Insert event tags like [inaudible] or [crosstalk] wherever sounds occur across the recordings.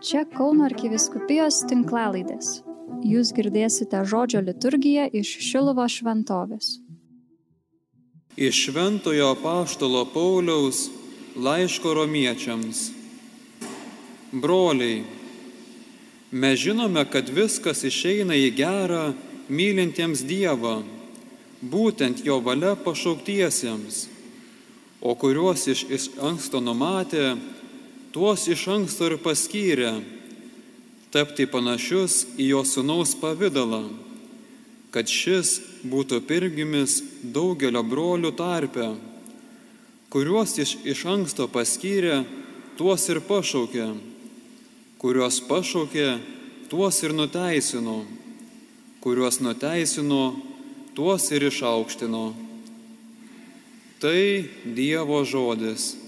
Čia Kauno arkiviskupijos tinklalaidės. Jūs girdėsite žodžio liturgiją iš Šilovo šventovės. Iš Šventojo Paštalo Pauliaus laiško romiečiams. Broliai, mes žinome, kad viskas išeina į gerą mylintiems Dievą, būtent jo valia pašauktiesiems, o kuriuos iš anksto numatė, tuos iš anksto ir paskyrė tapti panašius į jo sunaus pavydalą, kad šis būtų pirgimis daugelio brolių tarpe, kuriuos iš, iš anksto paskyrė, tuos ir pašaukė, kuriuos pašaukė, tuos ir nuteisino, kuriuos nuteisino, tuos ir išaukštino. Tai Dievo žodis.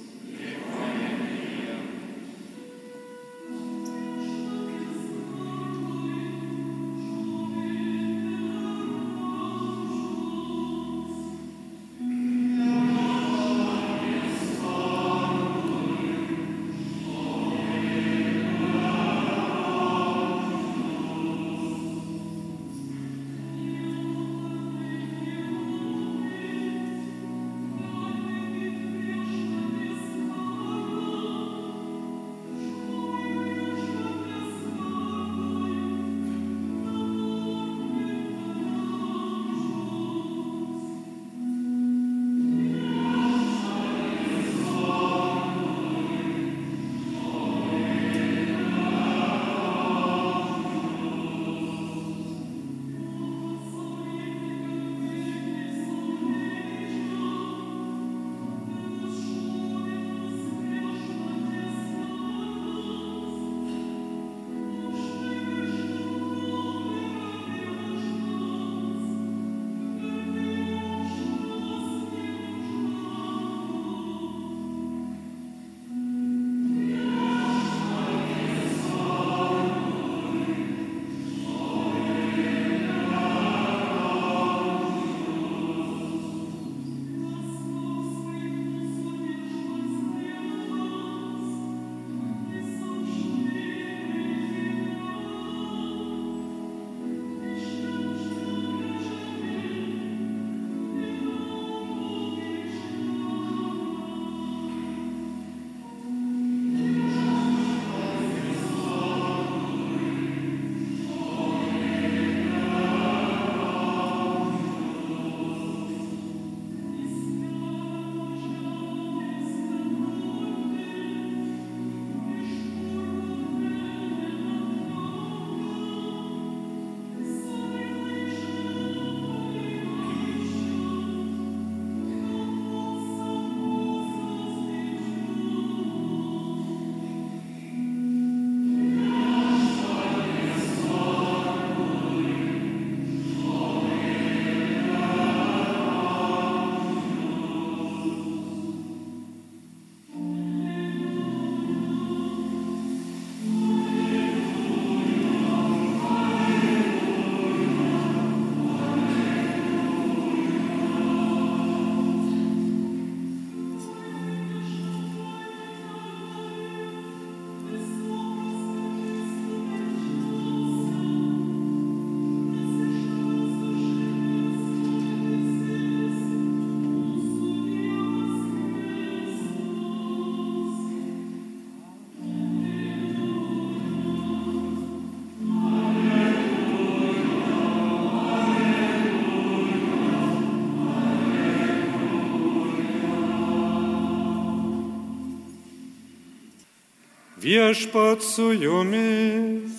Viešpat su jumis.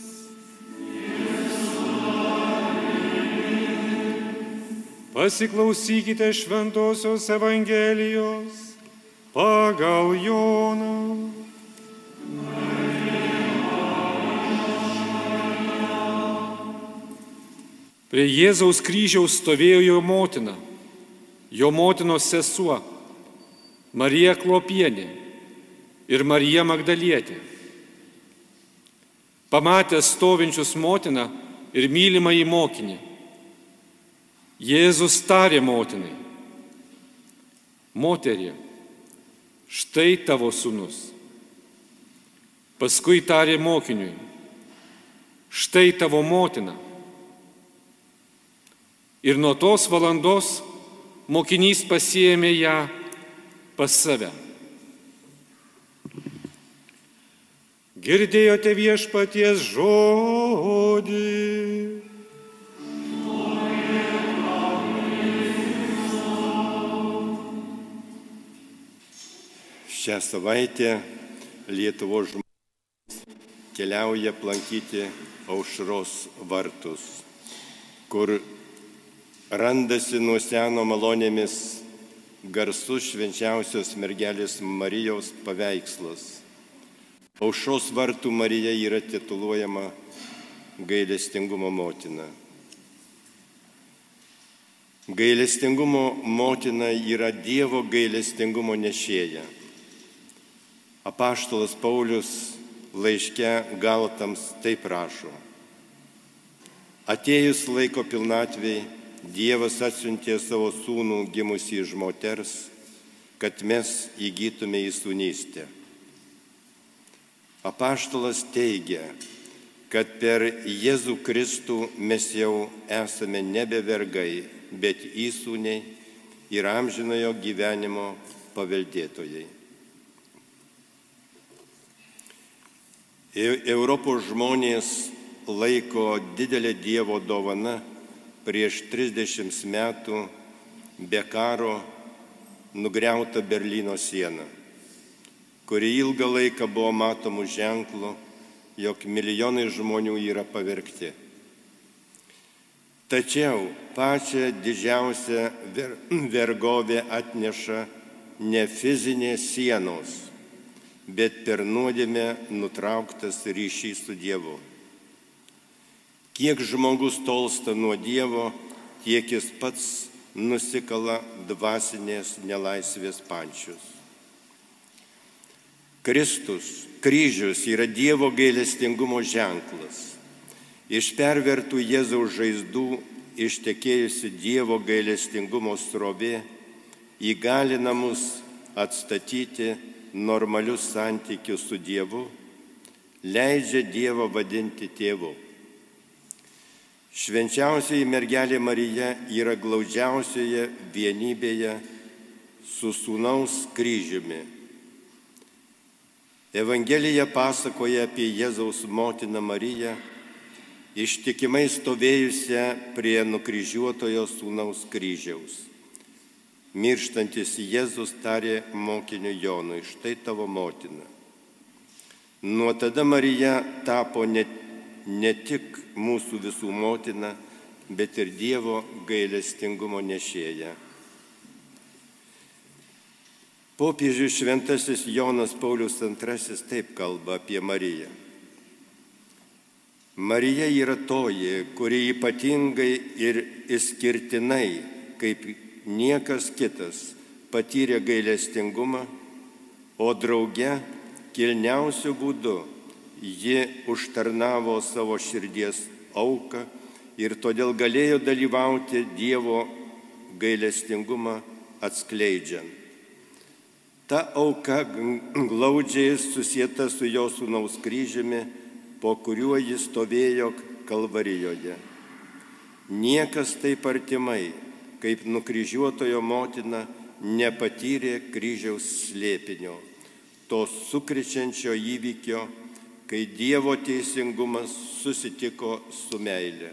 Pasiklausykite Šventojios Evangelijos pagal Joną. Prie Jėzaus kryžiaus stovėjo jo motina, jo motinos sesuo, Marija Klopienė ir Marija Magdalietė. Pamatęs stovinčius motiną ir mylimą į mokinį, Jėzus tarė motinai, moterie, štai tavo sunus. Paskui tarė mokiniui, štai tavo motina. Ir nuo tos valandos mokinys pasiemė ją pas save. Girdėjote viešpaties žodį. Šią savaitę Lietuvo žmonės keliauja aplankyti aušros vartus, kur randasi nuo seno malonėmis garsus švenčiausios mergelės Marijos paveikslas. Aušros vartų Marija yra tituluojama gailestingumo motina. Gailestingumo motina yra Dievo gailestingumo nešėja. Apaštalas Paulius laiške Galatams taip rašo. Atėjus laiko pilnatviai, Dievas atsiuntė savo sūnų gimusį iš moters, kad mes įgytume į sūnystę. Apaštalas teigia, kad per Jėzų Kristų mes jau esame nebe vergai, bet įsūniai ir amžinojo gyvenimo paveldėtojai. Europos žmonės laiko didelę Dievo dovaną prieš 30 metų be karo nugriauta Berlyno siena, kuri ilgą laiką buvo matomų ženklų, jog milijonai žmonių yra pavergti. Tačiau pačią didžiausią ver, [clears throat] vergovę atneša ne fizinės sienos, bet per nuodėmę nutrauktas ryšys su Dievu. Kiek žmogus tolsta nuo Dievo, tiek jis pats nusikala dvasinės nelaisvės pančius. Kristus, kryžius yra Dievo gailestingumo ženklas. Iš pervertų Jėzaus žaizdų ištekėjusi Dievo gailestingumo srovė įgalina mus atstatyti normalius santykius su Dievu, leidžia Dievą vadinti tėvu. Švenčiausiai mergelė Marija yra glaudžiausioje vienybėje su sūnaus kryžiumi. Evangelija pasakoja apie Jėzaus motiną Mariją, ištikimai stovėjusią prie nukryžiuotojo sūnaus kryžiaus. Mirštantis Jėzus tarė mokiniu Jonui, štai tavo motina. Nuo tada Marija tapo ne, ne tik mūsų visų motina, bet ir Dievo gailestingumo nešėja. Popiežius šventasis Jonas Paulius II taip kalba apie Mariją. Marija yra toji, kuri ypatingai ir išskirtinai, kaip niekas kitas patyrė gailestingumą, o drauge kilniausių būdų ji užtarnavo savo širdies auką ir todėl galėjo dalyvauti Dievo gailestingumą atskleidžiant. Ta auka glaudžiai susijęta su jo sūnaus kryžiumi, po kuriuo jis stovėjo Kalvarijoje. Niekas taip artimai kaip nukryžiuotojo motina nepatyrė kryžiaus slėpinio, to sukrečiančio įvykio, kai Dievo teisingumas susitiko su meilė.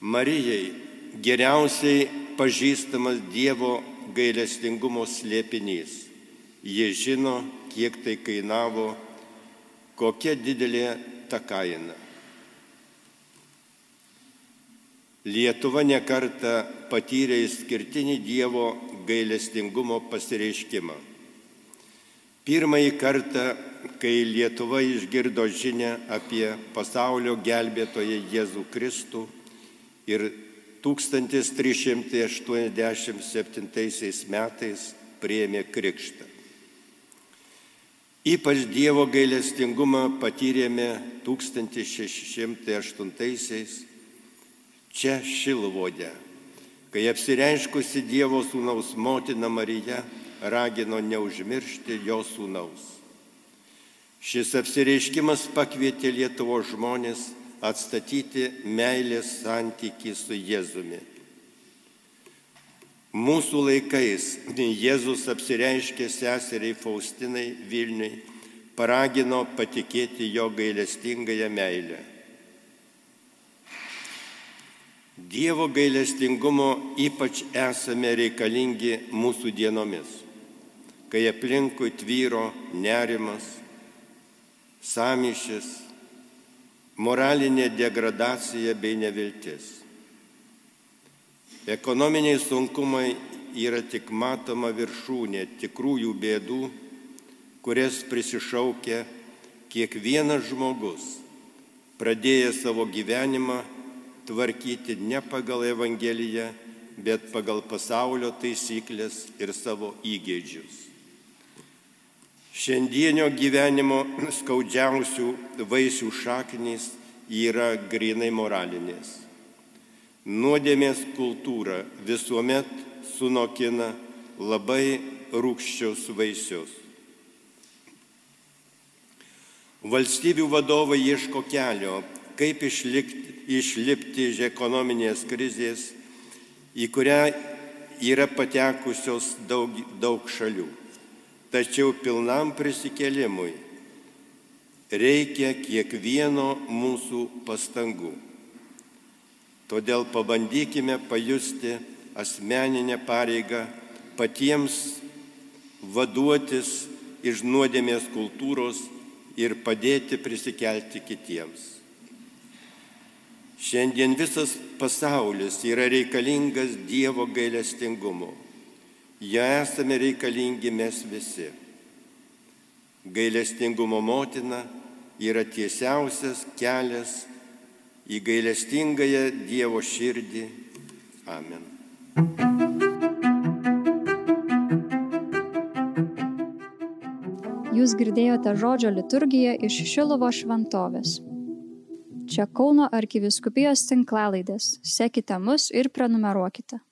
Marijai geriausiai pažįstamas Dievo gailestingumo slėpinys. Jie žino, kiek tai kainavo, kokia didelė ta kaina. Lietuva nekarta patyrė išskirtinį Dievo gailestingumo pasireiškimą. Pirmąjį kartą, kai Lietuva išgirdo žinę apie pasaulio gelbėtoją Jėzų Kristų ir 1387 metais prieėmė krikštą. Ypač Dievo gailestingumą patyrėme 1608 čia Šilvodė, kai apsireiškusi Dievo sūnaus motina Marija ragino neužmiršti jo sūnaus. Šis apsireiškimas pakvietė Lietuvo žmonės atstatyti meilės santykį su Jėzumi. Mūsų laikais Jėzus apsireiškė seseriai Faustinai Vilniui, paragino patikėti jo gailestingąją meilę. Dievo gailestingumo ypač esame reikalingi mūsų dienomis, kai aplinkui tvyro nerimas, samišis, moralinė degradacija bei neviltis. Ekonominiai sunkumai yra tik matoma viršūnė tikrųjų bėdų, kurias prisišaukia kiekvienas žmogus, pradėjęs savo gyvenimą tvarkyti ne pagal Evangeliją, bet pagal pasaulio taisyklės ir savo įgėdžius. Šiandienio gyvenimo skaudžiausių vaisių šaknys yra grinai moralinės. Nuodėmės kultūra visuomet sunokina labai rūkščius vaisius. Valstybių vadovai ieško kelio, kaip išlikti, išlipti iš ekonominės krizės, į kurią yra patekusios daug, daug šalių. Tačiau pilnam prisikelimui reikia kiekvieno mūsų pastangų. Todėl pabandykime pajusti asmeninę pareigą patiems vaduotis iš nuodėmės kultūros ir padėti prisikelti kitiems. Šiandien visas pasaulis yra reikalingas Dievo gailestingumo. Ja esame reikalingi mes visi. Gailestingumo motina yra tiesiausias kelias į gailestingąją Dievo širdį. Amen. Jūs girdėjote žodžio liturgiją iš Šilovo šventovės. Čia Kauno arkiviskupijos tinklalaidės. Sekite mus ir prenumeruokite.